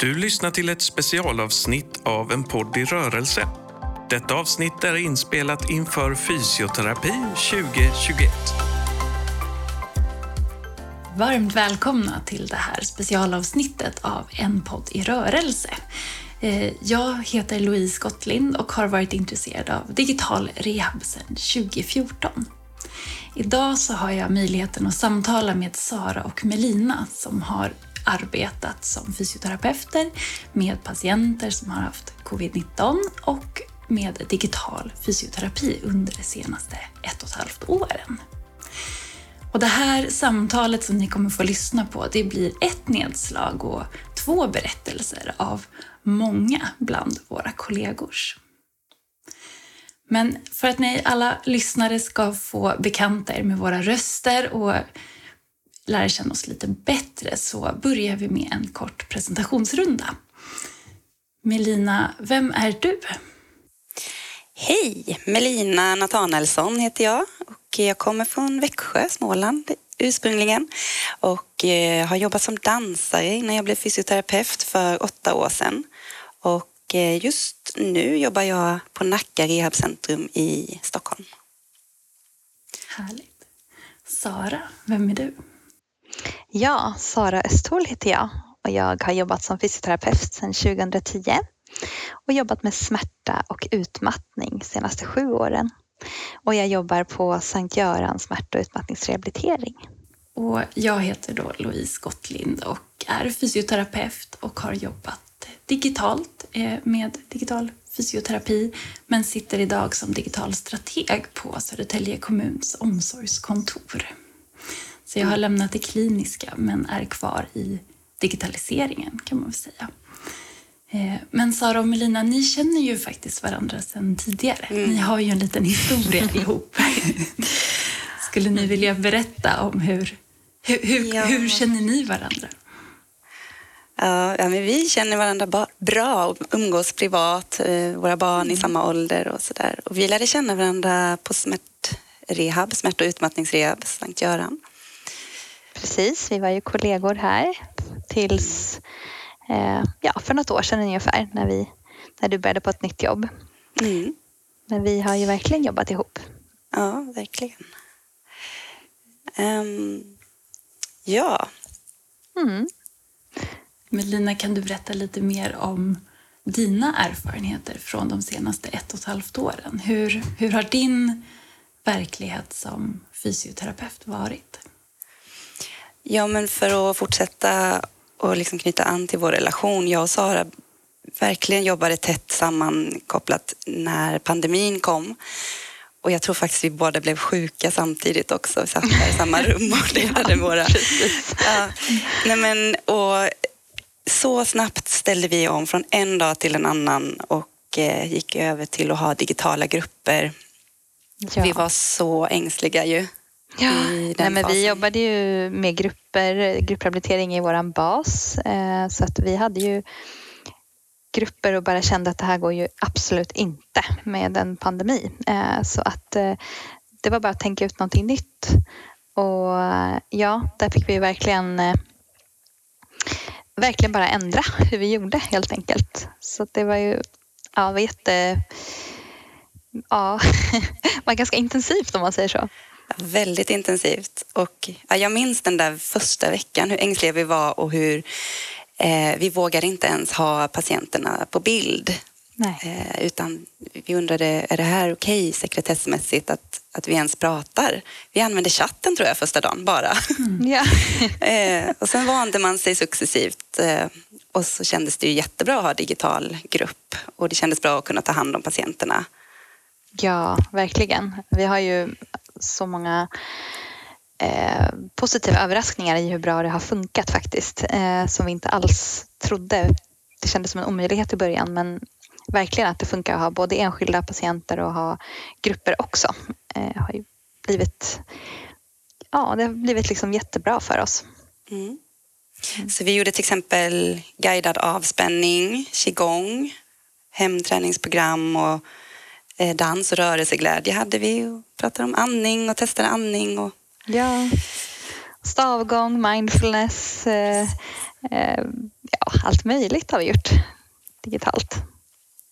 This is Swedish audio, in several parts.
Du lyssnar till ett specialavsnitt av En podd i rörelse. Detta avsnitt är inspelat inför Fysioterapi 2021. Varmt välkomna till det här specialavsnittet av En podd i rörelse. Eh, jag heter Louise Gottlind och har varit intresserad av digital rehab sedan 2014. Idag så har jag möjligheten att samtala med Sara och Melina som har arbetat som fysioterapeuter med patienter som har haft covid-19 och med digital fysioterapi under de senaste ett och ett halvt åren. Och det här samtalet som ni kommer få lyssna på, det blir ett nedslag och två berättelser av många bland våra kollegors. Men för att ni alla lyssnare ska få bekanta er med våra röster och lära känna oss lite bättre så börjar vi med en kort presentationsrunda. Melina, vem är du? Hej! Melina Nathanaelsson heter jag och jag kommer från Växjö, Småland ursprungligen och eh, har jobbat som dansare innan jag blev fysioterapeut för åtta år sedan. Och eh, just nu jobbar jag på Nacka rehabcentrum i Stockholm. Härligt. Sara, vem är du? Ja, Sara Östhol heter jag och jag har jobbat som fysioterapeut sedan 2010 och jobbat med smärta och utmattning de senaste sju åren. Och jag jobbar på Sankt Görans smärta och utmattningsrehabilitering. Och jag heter då Louise Gottlind och är fysioterapeut och har jobbat digitalt eh, med digital fysioterapi men sitter idag som digital strateg på Södertälje kommuns omsorgskontor. Så jag har lämnat det kliniska men är kvar i digitaliseringen kan man väl säga. Eh, Men Sara och Melina, ni känner ju faktiskt varandra sedan tidigare. Ni har ju en liten historia ihop. Skulle ni vilja berätta om hur, hur, hur, Ja. hur känner ni varandra? Ja, men vi känner varandra bra och umgås privat, eh, våra barn i samma ålder och sådär. Och vi lärde känna varandra på smärtrehab, smärt och utmattningsrehab, Sankt Göran. Precis, vi var ju kollegor här tills eh, ja, för något år sedan ungefär när, vi, när du började på ett nytt jobb. Mm. Men vi har ju verkligen jobbat ihop. Ja, verkligen. Ehm, ja, Mm. Melina, kan du berätta lite mer om dina erfarenheter från de senaste ett och ett halvt åren? Hur, hur har din verklighet som fysioterapeut varit? Ja, men för att fortsätta och liksom knyta an till vår relation. Jag och Sara verkligen jobbade tätt sammankopplat när pandemin kom. Och jag tror faktiskt vi båda blev sjuka samtidigt också. Vi satt där i samma rum och delade våra... Ja. Nej, men, och så snabbt ställde vi om från en dag till en annan och eh, gick över till att ha digitala grupper. Ja. Vi var så ängsliga ju. Ja, nej, men vi jobbade ju med grupper, grupprehabilitering i våran bas. Eh, så att vi hade ju grupper och bara kände att det här går ju absolut inte med en pandemi. Eh, så att eh, det var bara att tänka ut någonting nytt. Och eh, ja, där fick vi verkligen eh, verkligen bara ändra hur vi gjorde helt enkelt. Så att det var ju ja, var jätte ja, var ganska intensivt om man säger så. Väldigt intensivt. Och ja, jag minns den där första veckan, hur ängsliga vi var och hur eh, vi vågade inte ens ha patienterna på bild. Nej. Eh, utan vi undrade, är det här okej sekretessmässigt att, att vi ens pratar? Vi använde chatten tror jag första dagen bara. Ja. eh, och sen vande man sig successivt. Eh, och så kändes det ju jättebra att ha digital grupp. Och det kändes bra att kunna ta hand om patienterna. Ja, verkligen. Vi har ju så många eh, positiva överraskningar i hur bra det har funkat faktiskt. Eh, som vi inte alls trodde. Det kändes som en omöjlighet i början men verkligen att det funkar att ha både enskilda patienter och ha grupper också. Eh, har ju blivit, ja, det har blivit liksom jättebra för oss. Mm. Så vi gjorde till exempel guidad avspänning, qigong, hemträningsprogram och dans och rörelseglädje hade vi. Och pratade om andning och testade andning. Och, Ja. Stavgång, mindfulness, eh, eh, ja, allt möjligt har vi gjort digitalt.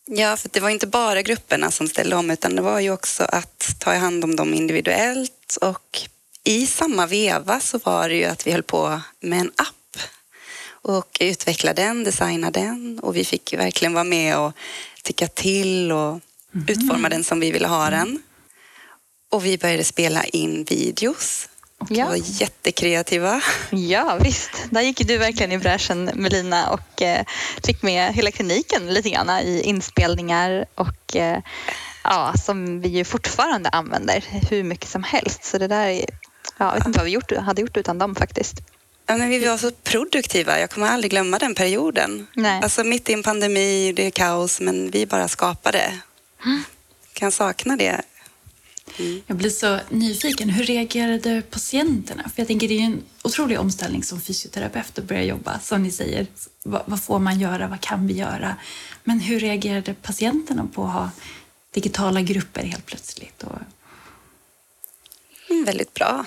Ja, för det var inte bara grupperna som ställde om utan det var ju också att ta hand om dem individuellt och i samma veva så var det ju att vi höll på med en app och utveckla den, designa den och vi fick verkligen vara med och tycka till och mm. utforma den som vi ville ha den. Och vi började spela in videos. Och ja. var jättekreativa. Ja, visst. Där gick du verkligen i bräschen, Melina, och eh, fick med hela kliniken lite grann i inspelningar och eh, ja, som vi ju fortfarande använder hur mycket som helst. Så det där, ja, jag vet inte vad vi gjort, hade gjort utan dem faktiskt. Ja, men vi var så produktiva. Jag kommer aldrig glömma den perioden. Nej. Alltså mitt i en pandemi, det är kaos, men vi bara skapade. Kan sakna det Mm. Jag blir så nyfiken. Hur reagerade patienterna? För jag tänker det är en otrolig omställning som fysioterapeut att börja jobba. Som ni säger, vad, vad, får man göra? Vad kan vi göra? Men hur reagerade patienterna på att ha digitala grupper helt plötsligt? Och... Mm, väldigt bra.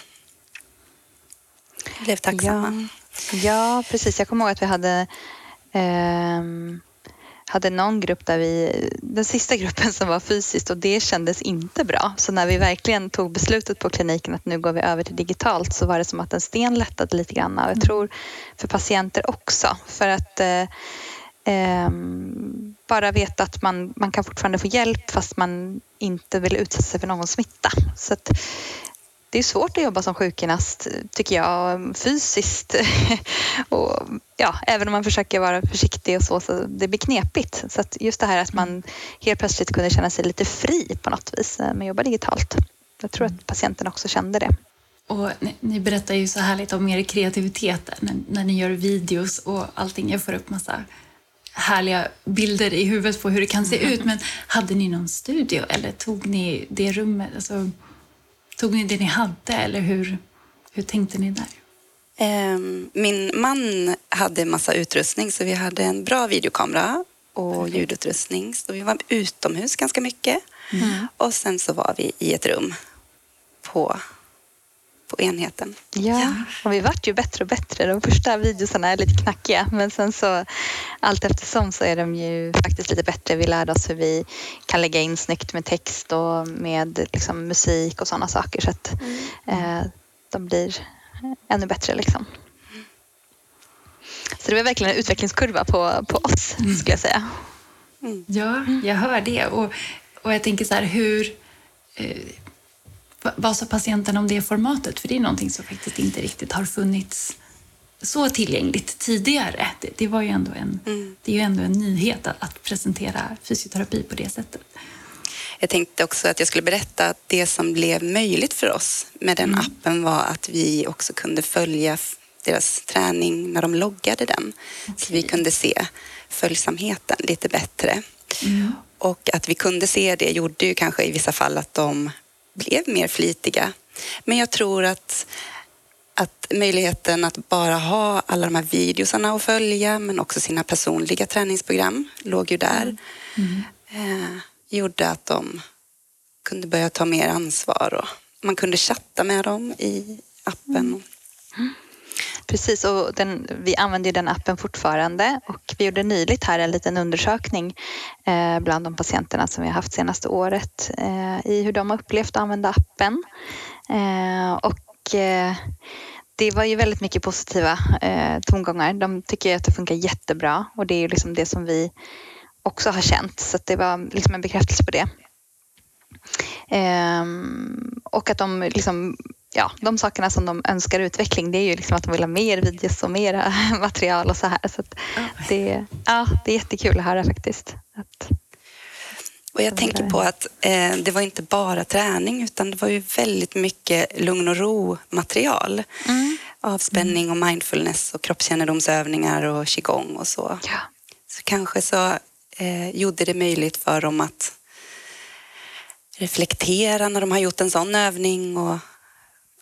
Jag blev tacksamma. Ja, ja, precis. Jag kommer ihåg att vi hade eh, hade någon grupp där vi, den sista gruppen som var fysiskt och det kändes inte bra. Så när vi verkligen tog beslutet på kliniken att nu går vi över till digitalt så var det som att en sten lättade lite grann och jag mm. tror för patienter också. För att eh, eh, bara veta att man, man kan fortfarande få hjälp fast man inte vill utsätta sig för någon smitta. Så att, det är svårt att jobba som sjukgymnast, tycker jag, fysiskt. och, ja, även om man försöker vara försiktig och så, så det blir knepigt. Så just det här att man helt plötsligt kunde känna sig lite fri på något vis med att jobba digitalt. Jag tror att patienten också kände det. Och ni, ni berättar ju så härligt om er kreativitet när, när ni gör videos och allting. Jag får upp massa härliga bilder i huvudet på hur det kan se ut. Men hade ni någon studio eller tog ni det rummet? Alltså, Tog ni det ni hade eller hur, hur tänkte ni där? Ehm, min man hade massa utrustning så vi hade en bra videokamera och ljudutrustning. Så vi var utomhus ganska mycket. Mm. Och sen så var vi i ett rum på, på enheten. Ja, ja. och vi vart ju bättre och bättre. De första videorna är lite knackiga men sen så allt eftersom så är de ju faktiskt lite bättre. Vi lärde oss hur vi kan lägga in snyggt med text och med liksom, musik och sådana saker så att mm. eh, de blir ännu bättre liksom. Så det var verkligen en utvecklingskurva på, på oss mm. skulle jag säga. Mm. Ja, jag hör det. Och, och jag tänker så här, hur... Vad sa patienten om det formatet? För det är någonting som faktiskt inte riktigt har funnits så tillgängligt tidigare. Det, det var ju ändå en, mm. det är ju ändå en nyhet att, att, presentera fysioterapi på det sättet. Jag tänkte också att jag skulle berätta att det som blev möjligt för oss med den mm. appen var att vi också kunde följa deras träning när de loggade den. Okay. Så vi kunde se följsamheten lite bättre. Mm. Och att vi kunde se det gjorde ju kanske i vissa fall att de blev mer flitiga. Men jag tror att att möjligheten att bara ha alla de här videosarna att följa men också sina personliga träningsprogram låg ju där. Mm. Eh, gjorde att de kunde börja ta mer ansvar och man kunde chatta med dem i appen. Mm. Precis, och den, vi använder den appen fortfarande och vi gjorde nyligt här en liten undersökning eh, bland de patienterna som vi har haft senaste året eh, i hur de har upplevt att använda appen. Eh, och eh, det var ju väldigt mycket positiva eh, tongångar. De tycker att det funkar jättebra och det är ju liksom det som vi också har känt så det var liksom en bekräftelse på det. Eh, och att de liksom ja, de sakerna som de önskar utveckling det är ju liksom att de vill ha mer videos och mer material och så här. Så det, ja, det är jättekul att höra faktiskt. Att och jag tänker på att eh, det var inte bara träning utan det var ju väldigt mycket lugn och ro-material. Mm. Avspänning och mindfulness och kroppskännedomsövningar och qigong och så. Ja. Så kanske så eh, gjorde det möjligt för dem att reflektera när de har gjort en sån övning och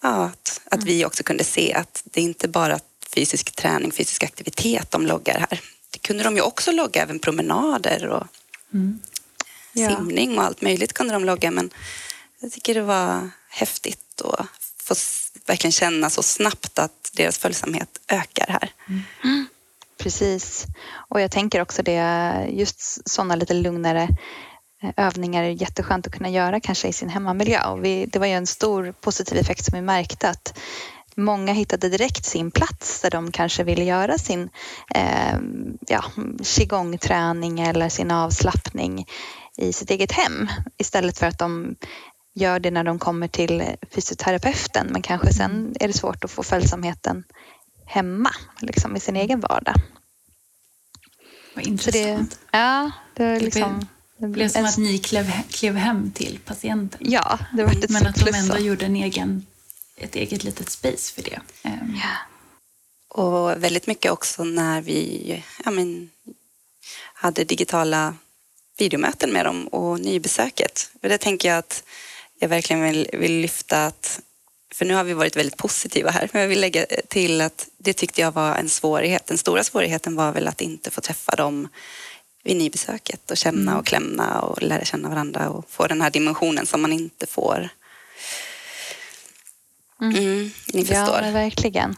ja, att, att mm. vi också kunde se att det inte bara fysisk träning, fysisk aktivitet de loggar här. Det kunde de ju också logga, även promenader och mm ja. simning och allt möjligt kunde de logga. Men jag tycker det var häftigt att få verkligen känna så snabbt att deras följsamhet ökar här. Mm. Precis. Och jag tänker också det, just sådana lite lugnare övningar är jätteskönt att kunna göra kanske i sin hemmamiljö. Och vi, det var ju en stor positiv effekt som vi märkte att många hittade direkt sin plats där de kanske ville göra sin eh, ja, qigong-träning eller sin avslappning i sitt eget hem istället för att de gör det när de kommer till fysioterapeuten men kanske sen mm. är det svårt att få följsamheten hemma liksom i sin mm. egen vardag. Vad intressant. Det, ja, det, är liksom, det blev som att ni klev, klev hem till patienten. Ja, det var ett Men att de ändå gjorde en egen, ett eget litet space för det. Ehm. Ja. Och väldigt mycket också när vi ja, men, hade digitala videomöten med dem och nybesöket. Och det tänker jag att jag verkligen vill, vill lyfta att för nu har vi varit väldigt positiva här, men jag vill lägga till att det tyckte jag var en svårighet. Den stora svårigheten var väl att inte få träffa dem vid nybesöket och känna mm. och klämma och lära känna varandra och få den här dimensionen som man inte får. Mm. Mm, ni förstår. Ja, verkligen.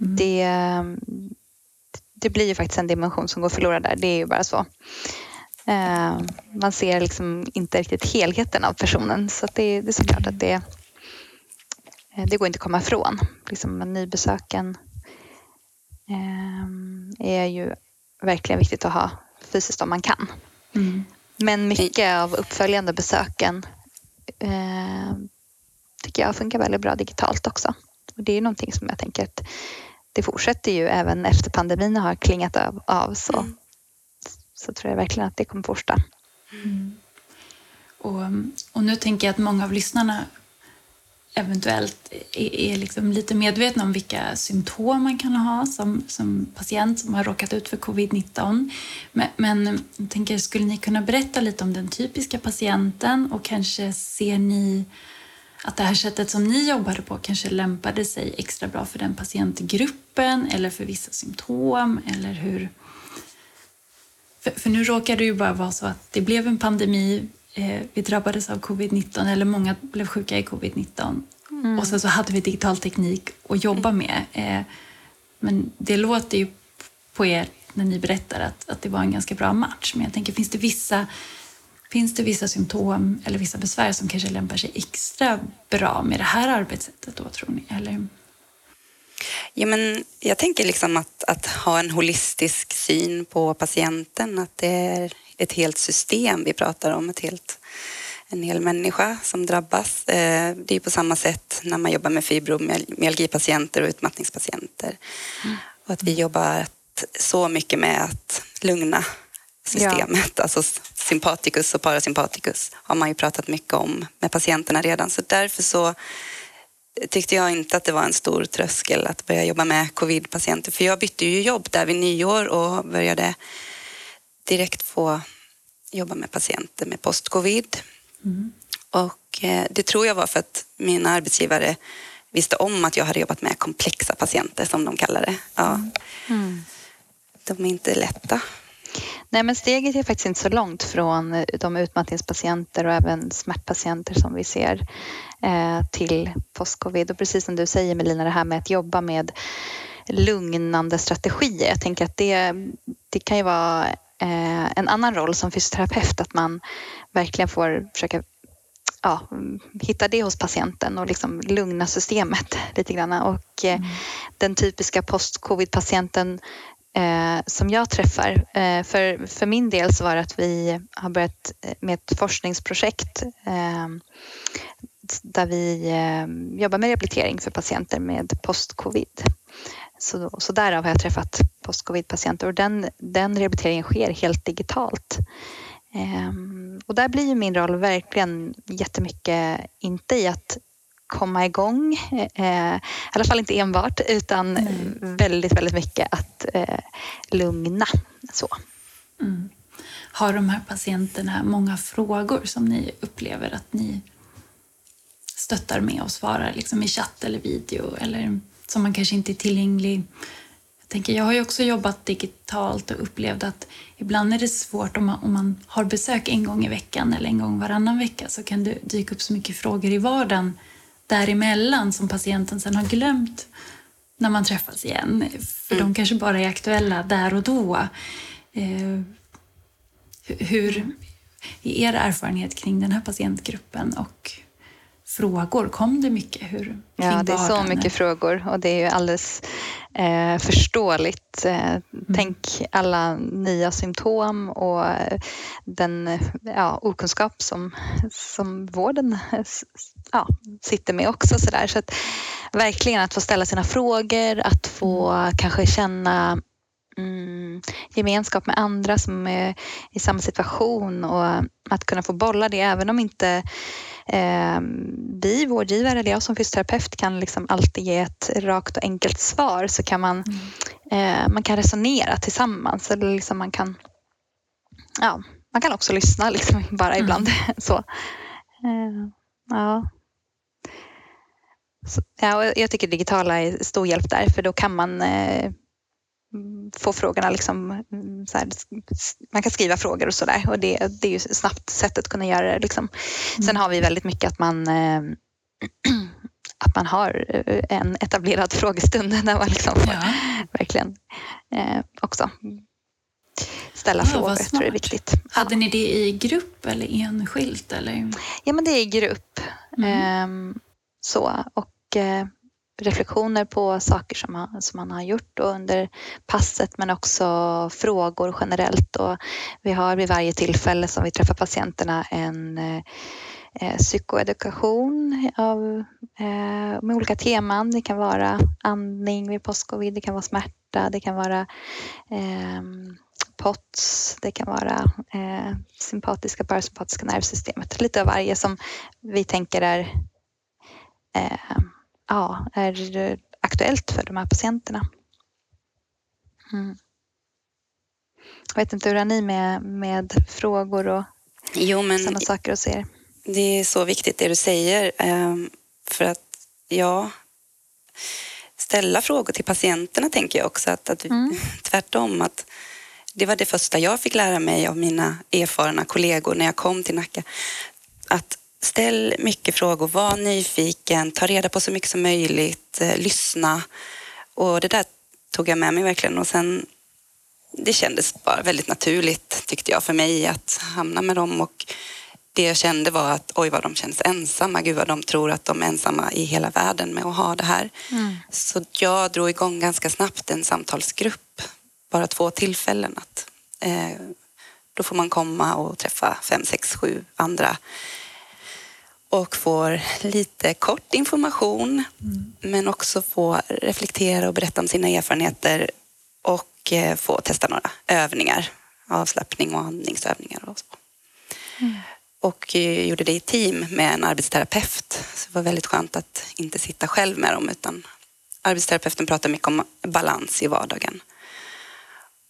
Mm. Det, det blir ju faktiskt en dimension som går förlorad där, det är ju bara så. Eh, man ser liksom inte riktigt helheten av personen så det, det är såklart att det, eh, det går inte att komma ifrån. Liksom nybesöken eh, är ju verkligen viktigt att ha fysiskt om man kan. Mm. Men mycket av uppföljande besöken tycker jag funkar väldigt bra digitalt också. Och det är någonting som jag tänker att det fortsätter ju även efter pandemin har klingat av. av så mm så tror jag verkligen att det kommer fortsätta. Mm. Och, och nu tänker jag att många av lyssnarna eventuellt är, är liksom lite medvetna om vilka symptom man kan ha som, som patient som har råkat ut för covid-19. Men, men jag tänker, skulle ni kunna berätta lite om den typiska patienten och kanske ser ni att det här sättet som ni jobbade på kanske lämpade sig extra bra för den patientgruppen eller för vissa symptom eller hur, för, för nu råkade det ju bara vara så att det blev en pandemi. Eh, vi drabbades av covid-19, eller många blev sjuka i covid-19. Mm. Och sen så hade vi digital teknik att jobba med. Eh, men det låter ju på er när ni berättar att, att det var en ganska bra match. Men jag tänker, finns det vissa Finns det vissa symptom eller vissa besvär som kanske lämpar sig extra bra med det här arbetssättet då, tror ni? Eller? Ja, men jag tänker liksom att, att ha en holistisk syn på patienten, att det är ett helt system vi pratar om, ett helt, en hel människa som drabbas. Eh, det är på samma sätt när man jobbar med fibromyalgipatienter och utmattningspatienter. Mm. Och att vi jobbar så mycket med att lugna systemet, ja. alltså sympaticus och parasympaticus har man ju pratat mycket om med patienterna redan. Så därför så tyckte jag inte att det var en stor tröskel att börja jobba med covid-patienter. För jag bytte ju jobb där vid nyår och började direkt få jobba med patienter med post-covid. Mm. Och eh, det tror jag var för att mina arbetsgivare visste om att jag hade jobbat med komplexa patienter som de kallar det. Ja. Mm. De är inte lätta. Nej, men steget är faktiskt inte så långt från de utmattningspatienter och även smärtpatienter som vi ser eh, till postcovid. Och precis som du säger Melina, det här med att jobba med lugnande strategier. Jag tänker att det, det kan ju vara eh, en annan roll som fysioterapeut, att man verkligen får försöka ja, hitta det hos patienten och liksom lugna systemet lite grann. Och eh, mm. den typiska post-covid-patienten eh, som jag träffar. Eh, för, för min del så var det att vi har börjat eh, med ett forskningsprojekt eh, där vi eh, jobbar med rehabilitering för patienter med post-covid. Så, så därav har jag träffat post-covid-patienter och den, den rehabiliteringen sker helt digitalt. Um, och där blir min roll verkligen jättemycket, inte i att komma igång. Eh, I alla fall inte enbart utan mm. väldigt, väldigt mycket att eh, lugna. Så. Mm. Har de här patienterna många frågor som ni upplever att ni stöttar med och svarar liksom i chatt eller video eller som man kanske inte är tillgänglig jag, tänker, jag har ju också jobbat digitalt och upplevt att ibland är det svårt om man, om man har besök en gång i veckan eller en gång varannan vecka så kan det dyka upp så mycket frågor i vardagen däremellan som patienten sen har glömt när man träffas igen. För Mm. de kanske bara är aktuella där och då. Eh, hur är er erfarenhet kring den här patientgruppen och frågor? Kom det mycket? Hur, Ja, det är så mycket frågor och det är ju alldeles eh, förståeligt. Eh, Tänk alla nya symptom och den ja, okunskap som, som vården ja, sitter med också. Så, där. så att, verkligen att få ställa sina frågor, att få kanske känna mm, gemenskap med andra som är i samma situation och att kunna få bolla det även om inte eh, vi vårdgivare eller jag som fysioterapeut kan liksom alltid ge ett rakt och enkelt svar så kan man, eh, man kan resonera tillsammans. Eller liksom man, kan, ja, man kan också lyssna liksom bara Mm. ibland. så. Eh, ja. Så, ja, jag tycker digitala är stor hjälp där för då kan man eh, mm, få frågorna liksom, mm, så här, man kan skriva frågor och sådär och det, det är ju snabbt sätt att kunna göra det. Liksom. Sen har vi väldigt mycket att man eh, att man har eh, en etablerad frågestund där man liksom får Ja. verkligen eh, också ställa Ja, frågor. Jag tror det är viktigt. Hade ni det i grupp eller enskilt? Eller? Ja, men det är i grupp. Mm. Ehm, så, och reflektioner på saker som man, som man har gjort under passet men också frågor generellt. Och vi har vid varje tillfälle som vi träffar patienterna en eh, psykoedukation av, eh, med olika teman. Det kan vara andning vid postcovid, det kan vara smärta, det kan vara eh, POTS, det kan vara eh, sympatiska parasympatiska nervsystemet. Lite av varje som vi tänker är, eh, ja, är aktuellt för de här patienterna. Mm. Jag vet inte hur har ni med, med frågor och Jo, men sådana saker hos er? Det är så viktigt det du säger. ehm, För att, ja, ställa frågor till patienterna tänker jag också. Att, att Mm. Tvärtom, att det var det första jag fick lära mig av mina erfarna kollegor när jag kom till Nacka. Att ställ mycket frågor, var nyfiken, ta reda på så mycket som möjligt, eh, lyssna. Och det där tog jag med mig verkligen. Och sen, det kändes bara väldigt naturligt tyckte jag för mig att hamna med dem. Och det jag kände var att oj vad de känns ensamma. Gud vad de tror att de är ensamma i hela världen med att ha det här. Så jag drog igång ganska snabbt en samtalsgrupp. Bara två tillfällen. Att, eh, då får man komma och träffa fem, sex, sju andra och får lite kort information men också få reflektera och berätta om sina erfarenheter och eh, få testa några övningar, avslappning och andningsövningar och så. Och eh, gjorde det i team med en arbetsterapeut. Så det var väldigt skönt att inte sitta själv med dem utan arbetsterapeuten pratar mycket om balans i vardagen.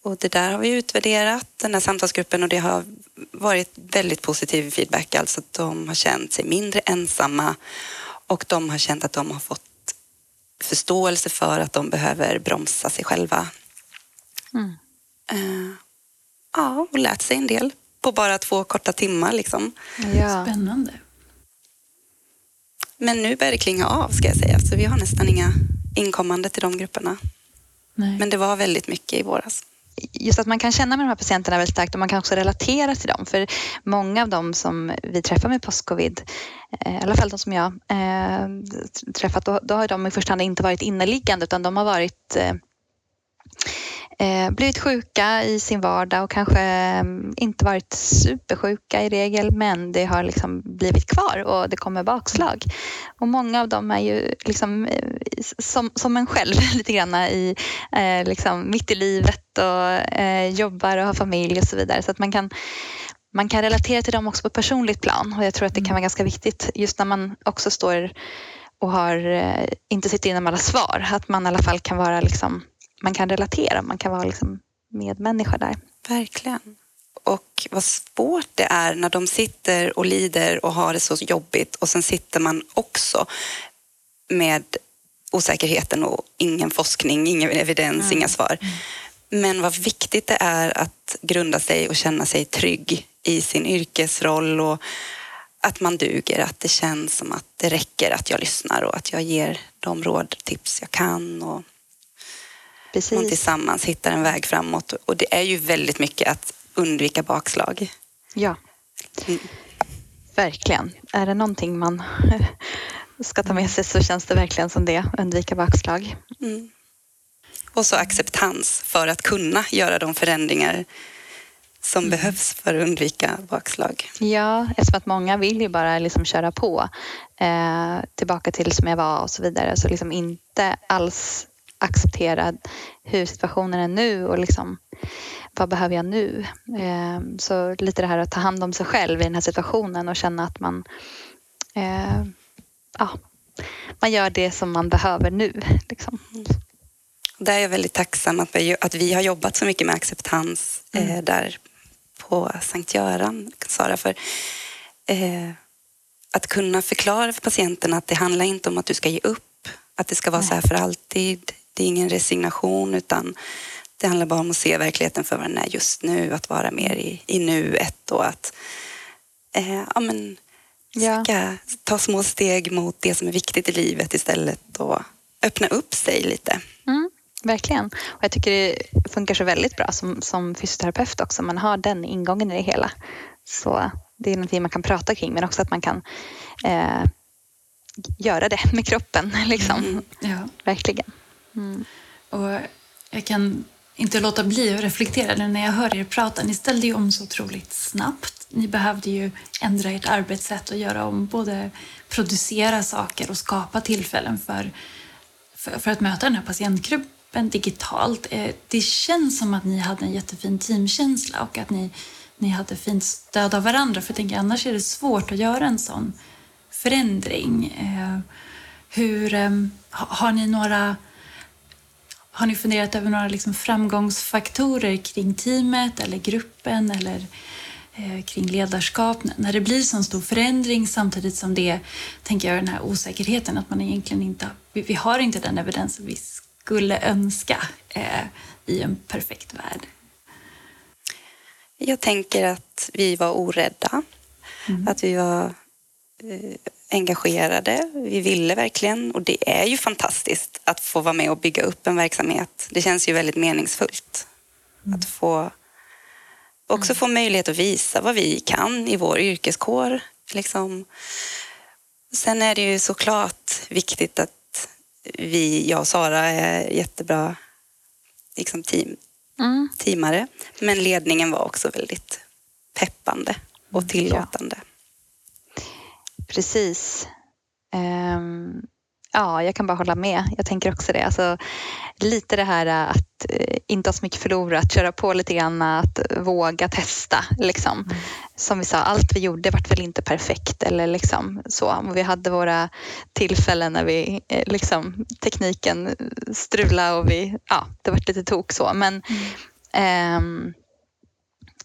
Och det där har vi utvärderat, den här samtalsgruppen och det har varit väldigt positiv feedback. Alltså att de har känt sig mindre ensamma och de har känt att de har fått förståelse för att de behöver bromsa sig själva. Mm. Eh, ja, och lärt sig en del på bara två korta timmar liksom. Ja. Spännande. Men nu börjar det klinga av ska jag säga, så vi har nästan inga inkommande till de grupperna. Nej. Men det var väldigt mycket i våras just att man kan känna med de här patienterna väldigt starkt och man kan också relatera till dem. För många av dem som vi träffar med postcovid, eh, i alla fall de som jag eh, träffat, då, då har de i första hand inte varit inneliggande utan de har varit eh, Eh, blivit sjuka i sin vardag och kanske mm, inte varit supersjuka i regel men det har liksom blivit kvar och det kommer bakslag. Och många av dem är ju liksom eh, som, som en själv lite grann i, eh, liksom mitt i livet och eh, jobbar och har familj och så vidare. Så att man kan, man kan relatera till dem också på ett personligt plan och jag tror att det kan vara ganska viktigt just när man också står och har, eh, inte sitter inne med alla svar. Att man i alla fall kan vara liksom, man kan relatera, man kan vara liksom medmänniska där. Verkligen. Och vad svårt det är när de sitter och lider och har det så jobbigt och sen sitter man också med osäkerheten och ingen forskning, ingen evidens, inga svar. Men vad viktigt det är att grunda sig och känna sig trygg i sin yrkesroll och att man duger, att det känns som att det räcker att jag lyssnar och att jag ger de råd, tips jag kan och Precis. Man tillsammans hittar en väg framåt. Och det är ju väldigt mycket att undvika bakslag. Ja, Mm. verkligen. Är det någonting man ska ta med sig så känns det verkligen som det. Undvika bakslag. Mm. Och så acceptans för att kunna göra de förändringar som behövs för att undvika bakslag. Ja, eftersom att många vill ju bara liksom köra på. Eh, tillbaka till som jag var och så vidare. Så liksom inte alls acceptera hur situationen är nu och liksom vad behöver jag nu? Eh, så lite det här att ta hand om sig själv i den här situationen och känna att man eh, ja, man gör det som man behöver nu. Liksom. Där är jag väldigt tacksam att vi, att vi har jobbat så mycket med acceptans eh, där på Sankt Göran, Sara, för eh, att kunna förklara för patienten att det handlar inte om att du ska ge upp, att det ska vara så här för alltid. Det är ingen resignation utan det handlar bara om att se verkligheten för vad den är just nu, att vara mer i, i nuet och att eh, ja, men, Ja. ska ta små steg mot det som är viktigt i livet istället och öppna upp sig lite. Mm, verkligen. Och jag tycker det funkar så väldigt bra som, som fysioterapeut också. Man har den ingången i det hela. Så det är någonting man kan prata kring men också att man kan eh, göra det med kroppen. Liksom. Ja. Verkligen. Mm. Och jag kan inte låta bli att reflektera nu när jag hör er prata. Ni ställde ju om så otroligt snabbt. Ni behövde ju ändra ert arbetssätt och göra om, både producera saker och skapa tillfällen för, för, för att möta den här patientgruppen digitalt. Eh, det känns som att ni hade en jättefin teamkänsla och att ni, ni hade fint stöd av varandra. För jag tänker, annars är det svårt att göra en sån förändring. Eh, hur, ehm, har ni några har ni funderat över några liksom framgångsfaktorer kring teamet eller gruppen eller eh, kring ledarskap? När det blir sån stor förändring samtidigt som det, tänker jag, den här osäkerheten att man egentligen inte, vi, vi har inte den evidensen vi skulle önska eh, i en perfekt värld. Jag tänker att vi var orädda, att vi var eh, engagerade. Vi ville verkligen och det är ju fantastiskt att få vara med och bygga upp en verksamhet. Det känns ju väldigt meningsfullt att få också få möjlighet att visa vad vi kan i vår yrkeskår. Liksom. Sen är det ju såklart viktigt att vi, jag och Sara, är jättebra liksom team, Mm. teamare. Men ledningen var också väldigt peppande och tillåtande. Precis. Ehm, ja, jag kan bara hålla med. Jag tänker också det. Alltså, lite det här att eh, inte ha så mycket förlora, att köra på lite grann, att våga testa. Liksom. Som vi sa, allt vi gjorde vart väl inte perfekt. Eller liksom, så. Och Vi hade våra tillfällen när vi, eh, liksom, tekniken strulade och vi, ja, det var lite tok så. Men, ehm,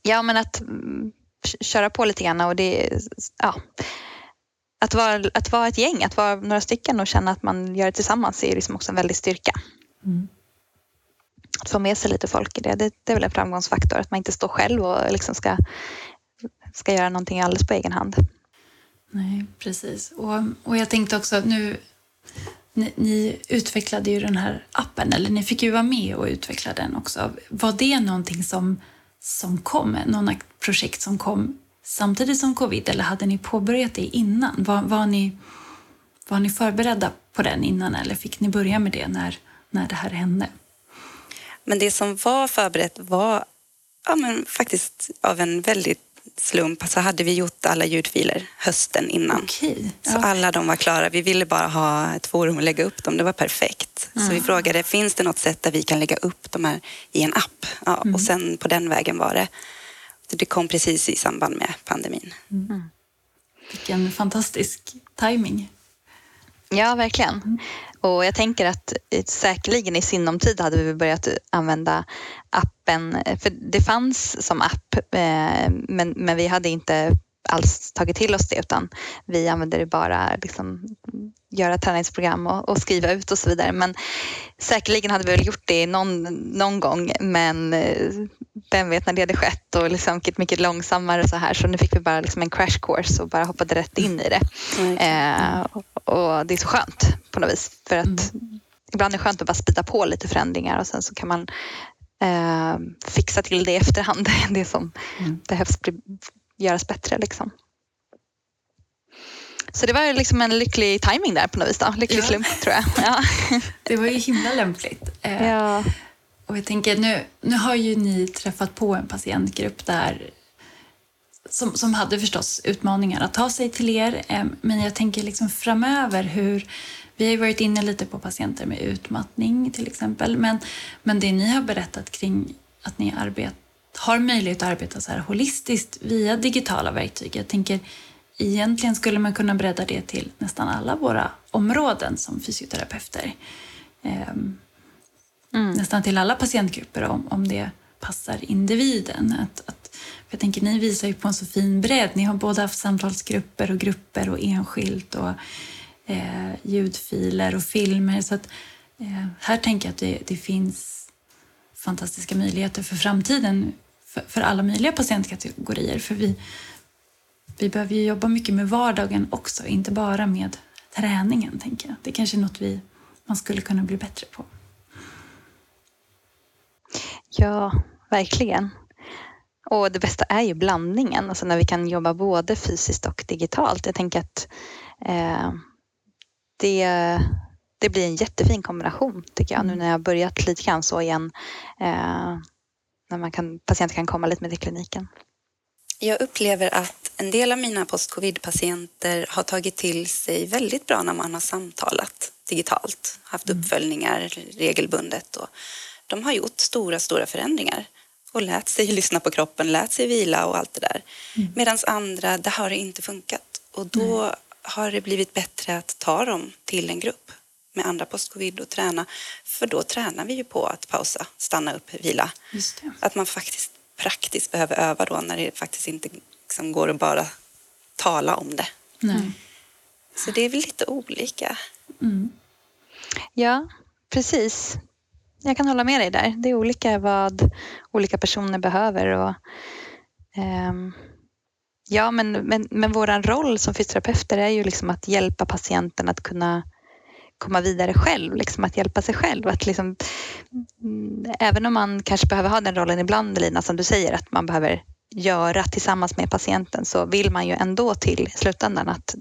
ja, men att mm, köra på lite grann och det, ja, att vara, att vara ett gäng, att vara några stycken och känna att man gör det tillsammans är liksom också en väldig styrka. Mm. Att få med sig lite folk i det, det, det är väl en framgångsfaktor. Att man inte står själv och liksom ska, ska göra någonting alldeles på egen hand. Nej, precis. Och, och jag tänkte också, nu, ni, ni utvecklade ju den här appen, eller ni fick ju vara med och utveckla den också. Var det någonting som, som kom, någon projekt som kom samtidigt som covid, eller hade ni påbörjat det innan? Var, var, ni, var ni förberedda på den innan, eller fick ni börja med det när, när det här hände? Men det som var förberett var ja, men faktiskt av en väldigt slump så hade vi gjort alla ljudfiler hösten innan. Okej. Så Ja. alla de var klara. Vi ville bara ha ett forum att lägga upp dem. Det var perfekt. Så vi frågade, finns det något sätt där vi kan lägga upp de här i en app? Ja, Och sen på den vägen var det. Det kom precis i samband med pandemin. Vilken fantastisk timing. Ja, verkligen. Och jag tänker att eh, säkerligen i sinom tid hade vi börjat använda appen. För det fanns som app, eh, men, men vi hade inte alls tagit till oss det utan vi använde det bara liksom göra träningsprogram och, och skriva ut och så vidare. Men säkerligen hade vi väl gjort det någon, någon gång men eh, vem vet när det hade skett och liksom gick mycket långsammare och så här så nu fick vi bara liksom en crash course och bara hoppade rätt in i det. Eh, och det är så skönt på något vis. För att ibland är det skönt att bara spida på lite förändringar och sen så kan man eh, fixa till det i efterhand, det som mm. behövs bli, göras bättre. Liksom. Så det var liksom en lycklig timing där på något vis. Då. Lycklig ja. slump tror jag. Ja. Det var ju himla lämpligt. Eh, ja. Och jag tänker, nu, nu har ju ni träffat på en patientgrupp där som, som hade förstås utmaningar att ta sig till er. Men jag tänker liksom framöver hur vi har ju varit inne lite på patienter med utmattning till exempel. Men, men det ni har berättat kring att ni arbet, har möjlighet att arbeta så här holistiskt via digitala verktyg. Jag tänker egentligen skulle man kunna bredda det till nästan alla våra områden som fysioterapeuter. Ehm, mm. Nästan till alla patientgrupper om, om det passar individen. Att, att, jag tänker, ni visar ju på en så fin bredd. Ni har både haft samtalsgrupper och grupper och enskilt och eh, ljudfiler och filmer. Så att, eh, här tänker jag att det, det, finns fantastiska möjligheter för framtiden för, för alla möjliga patientkategorier. För vi, vi behöver ju jobba mycket med vardagen också, inte bara med träningen. tänker jag. Det kanske är något vi, man skulle kunna bli bättre på. Ja, verkligen. Och det bästa är ju blandningen, alltså när vi kan jobba både fysiskt och digitalt. Jag tänker att eh, det, det blir en jättefin kombination tycker jag nu när jag börjat lite grann så igen. Eh, när man kan, patienter kan komma lite med till kliniken. Jag upplever att en del av mina post-covid-patienter har tagit till sig väldigt bra när man har samtalat digitalt, haft mm. uppföljningar regelbundet och de har gjort stora, stora förändringar och lärt sig lyssna på kroppen, lärt sig vila och allt det där. Mm. Medan andra, det har det inte funkat och då mm. har det blivit bättre att ta dem till en grupp med andra post-covid och träna. För då tränar vi ju på att pausa, stanna upp, vila. Att man faktiskt praktiskt behöver öva då när det faktiskt inte liksom går att bara tala om det. Nej. Så det är väl lite olika. Mm. Ja, precis. Jag kan hålla med dig där. Det är olika vad olika personer behöver. Och, um, ja, men, men, men vår roll som fysioterapeuter är ju liksom att hjälpa patienten att kunna komma vidare själv, liksom att hjälpa sig själv. Att liksom, mm, även om man kanske behöver ha den rollen ibland, Lina, som du säger, att man behöver göra tillsammans med patienten så vill man ju ändå till slutändan att,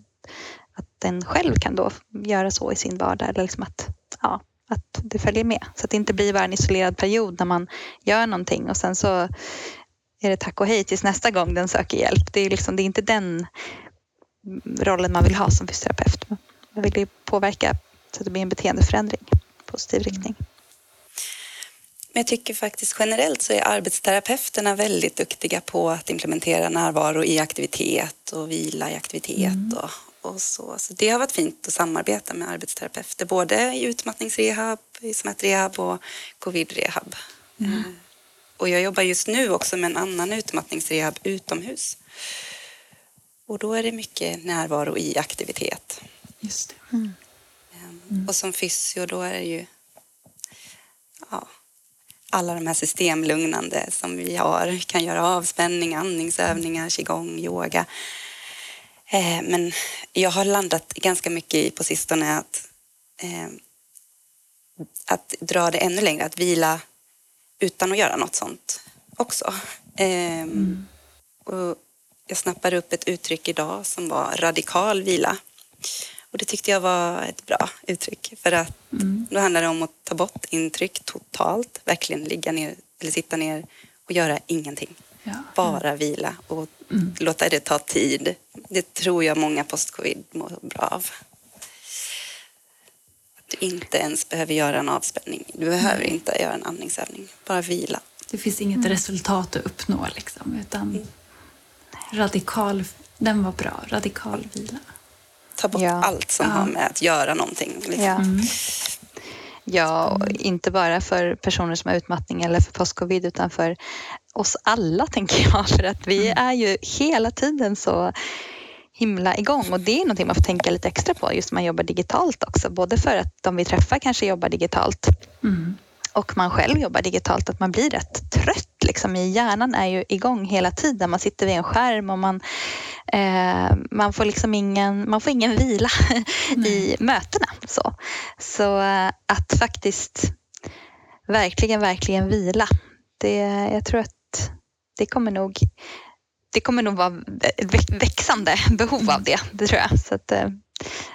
att den själv kan då göra så i sin vardag. Eller liksom att, ja, att det följer med. Så att det inte blir bara en isolerad period när man gör någonting och sen så är det tack och hej tills nästa gång den söker hjälp. Det är, liksom, det är inte den rollen man vill ha som fysioterapeut. Man vill ju påverka så att det blir en beteendeförändring i positiv riktning. Men jag tycker faktiskt generellt så är arbetsterapeuterna väldigt duktiga på att implementera närvaro i aktivitet och vila i aktivitet mm. och, och så. Så det har varit fint att samarbeta med arbetsterapeuter både i utmattningsrehab, i smärtrehab och covidrehab. Mm. Eh, och jag jobbar just nu också med en annan utmattningsrehab utomhus. Och då är det mycket närvaro i aktivitet. Just det. Mm. Mm. Och som fysio då är det ju ja, alla de här systemlugnande som vi har. Vi kan göra avspänning, andningsövningar, qigong, yoga. Eh, men jag har landat ganska mycket på sistone att, eh, att dra det ännu längre, att vila utan att göra något sånt också. Eh, mm. och jag snappade upp ett uttryck idag som var radikal vila. Och det tyckte jag var ett bra uttryck för att mm. då handlar det om att ta bort intryck totalt, verkligen ligga ner eller sitta ner och göra ingenting. Ja. Bara vila och mm. låta det ta tid. Det tror jag många post-covid mår bra av. Att du inte ens behöver göra en avspänning. Du behöver mm. inte göra en andningsövning. Bara vila. Det finns inget mm. resultat att uppnå liksom, utan mm. radikal, den var bra. Radikal vila ta bort ja. allt som ja. har med att göra någonting. Liksom. Ja. Mm. ja, och inte bara för personer som har utmattning eller för post-covid utan för oss alla tänker jag. För att vi mm. är ju hela tiden så himla igång och det är någonting man får tänka lite extra på just när man jobbar digitalt också. Både för att de vi träffar kanske jobbar digitalt mm. och man själv jobbar digitalt, att man blir rätt trött liksom. Hjärnan är ju igång hela tiden. Man sitter vid en skärm och man Eh, man, får liksom ingen, man får ingen vila i mötena. Så, så eh, att faktiskt verkligen, verkligen vila. Det, jag tror att det kommer nog det kommer nog vara växande behov av det, det tror jag. Så att, eh,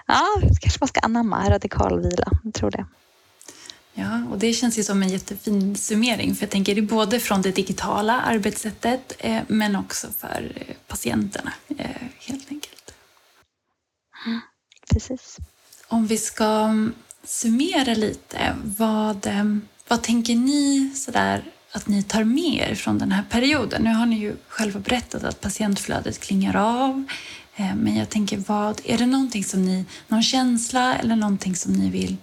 ja, kanske man ska anamma radikal vila, jag tror det. Ja, och det känns ju som en jättefin summering. För jag tänker det både från det digitala arbetssättet eh, men också för eh, patienterna eh, helt enkelt. Mm, precis. Om vi ska mm, summera lite, vad, vad tänker ni sådär att ni tar med er från den här perioden? Nu har ni ju själva berättat att patientflödet klingar av. Eh, men jag tänker, vad, är det någonting som ni, någon känsla eller någonting som ni vill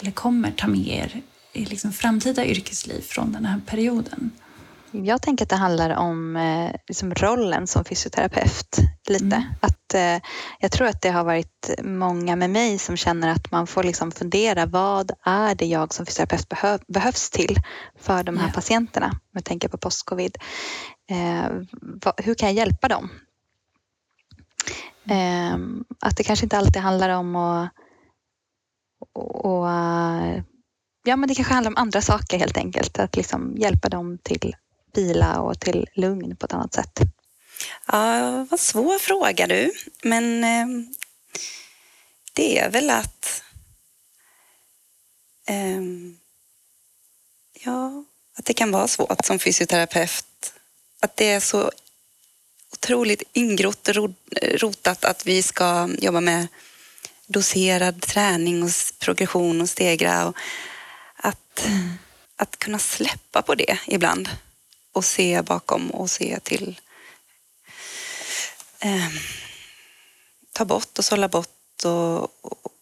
eller kommer ta med er i liksom framtida yrkesliv från den här perioden? Jag tänker att det handlar om eh, liksom rollen som fysioterapeut. lite. Mm. Att, eh, jag tror att det har varit många med mig som känner att man får liksom fundera vad är det jag som fysioterapeut behö behövs till för de här ja. patienterna? Om jag tänker på postcovid. Eh, hur kan jag hjälpa dem? Eh, att det kanske inte alltid handlar om att och, ja, men det kanske handlar om andra saker helt enkelt. Att liksom hjälpa dem till vila och till lugn på ett annat sätt. Ja, vad svår fråga du. Men eh, det är väl att eh, ja, att det kan vara svårt som fysioterapeut. Att det är så otroligt ingrott rotat att vi ska jobba med doserad träning och progression och stegra. Och att, mm. att kunna släppa på det ibland och se bakom och se till eh, ta bort och sålla bort och, och,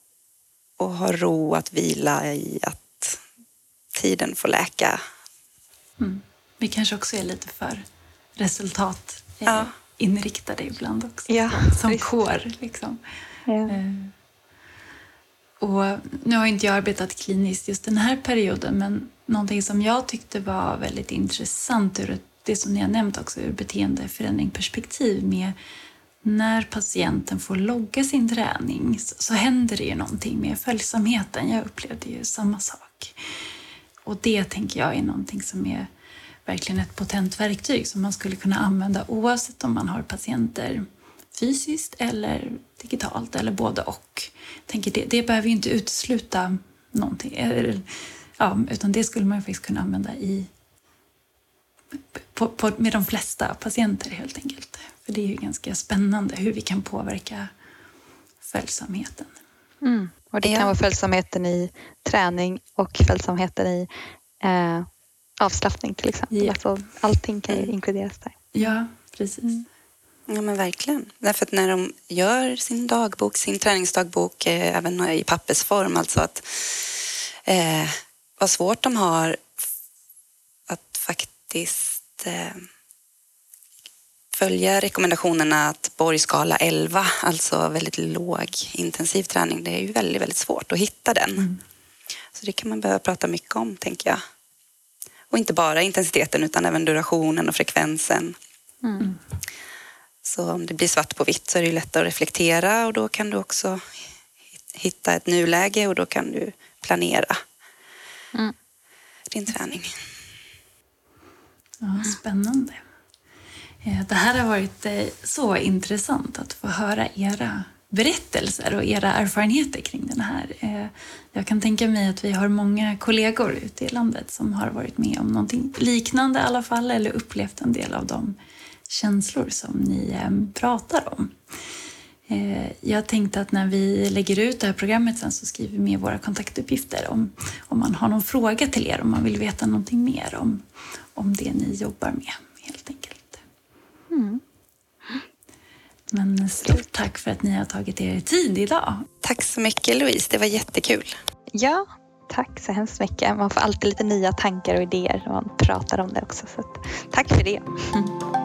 och, ha ro att vila i att tiden får läka. Mm. Vi kanske också är lite för resultat ja. inriktade ibland också. Ja, som visst. kår. Liksom. Ja. Eh. Och nu har inte jag arbetat kliniskt just den här perioden men någonting som jag tyckte var väldigt intressant ur det som ni har nämnt också ur beteendeförändringsperspektiv med när patienten får logga sin träning så, så händer det ju någonting med följsamheten. Jag upplevde ju samma sak. Och det tänker jag är någonting som är verkligen ett potent verktyg som man skulle kunna använda oavsett om man har patienter fysiskt eller digitalt eller både och. Jag tänker det, det behöver ju inte utesluta någonting. Ja, utan det skulle man ju faktiskt kunna använda i, på, på, med de flesta patienter helt enkelt. För det är ju ganska spännande hur vi kan påverka följsamheten. Mm. Och det kan ja. vara följsamheten i träning och följsamheten i eh, avslappning till exempel. Ja. Alltså, allting kan ju inkluderas där. Ja, precis. Mm. Ja men verkligen. Därför att när de gör sin dagbok, sin träningsdagbok, eh, även i pappersform, alltså att eh, vad svårt de har att faktiskt eh, följa rekommendationerna att Borgskala 11, alltså väldigt låg intensiv träning, det är ju väldigt, väldigt svårt att hitta den. Mm. Så det kan man behöva prata mycket om, tänker jag. Och inte bara intensiteten utan även durationen och frekvensen. Mm. Så om det blir svart på vitt så är det lättare att reflektera och då kan du också hitta ett nuläge och då kan du planera mm. din träning. Ja, spännande. Eh, det här har varit eh, så intressant att få höra era berättelser och era erfarenheter kring den här. Eh, jag kan tänka mig att vi har många kollegor ute i landet som har varit med om någonting liknande i alla fall eller upplevt en del av de känslor som ni pratar om. Jag tänkte att när vi lägger ut det här programmet sen så skriver vi med våra kontaktuppgifter om, om man har någon fråga till er, om man vill veta någonting mer om, om det ni jobbar med helt enkelt. Mm. Men stort tack för att ni har tagit er tid idag. Tack så mycket Louise, det var jättekul. Ja, tack så hemskt mycket. Man får alltid lite nya tankar och idéer när man pratar om det också. Så tack för det.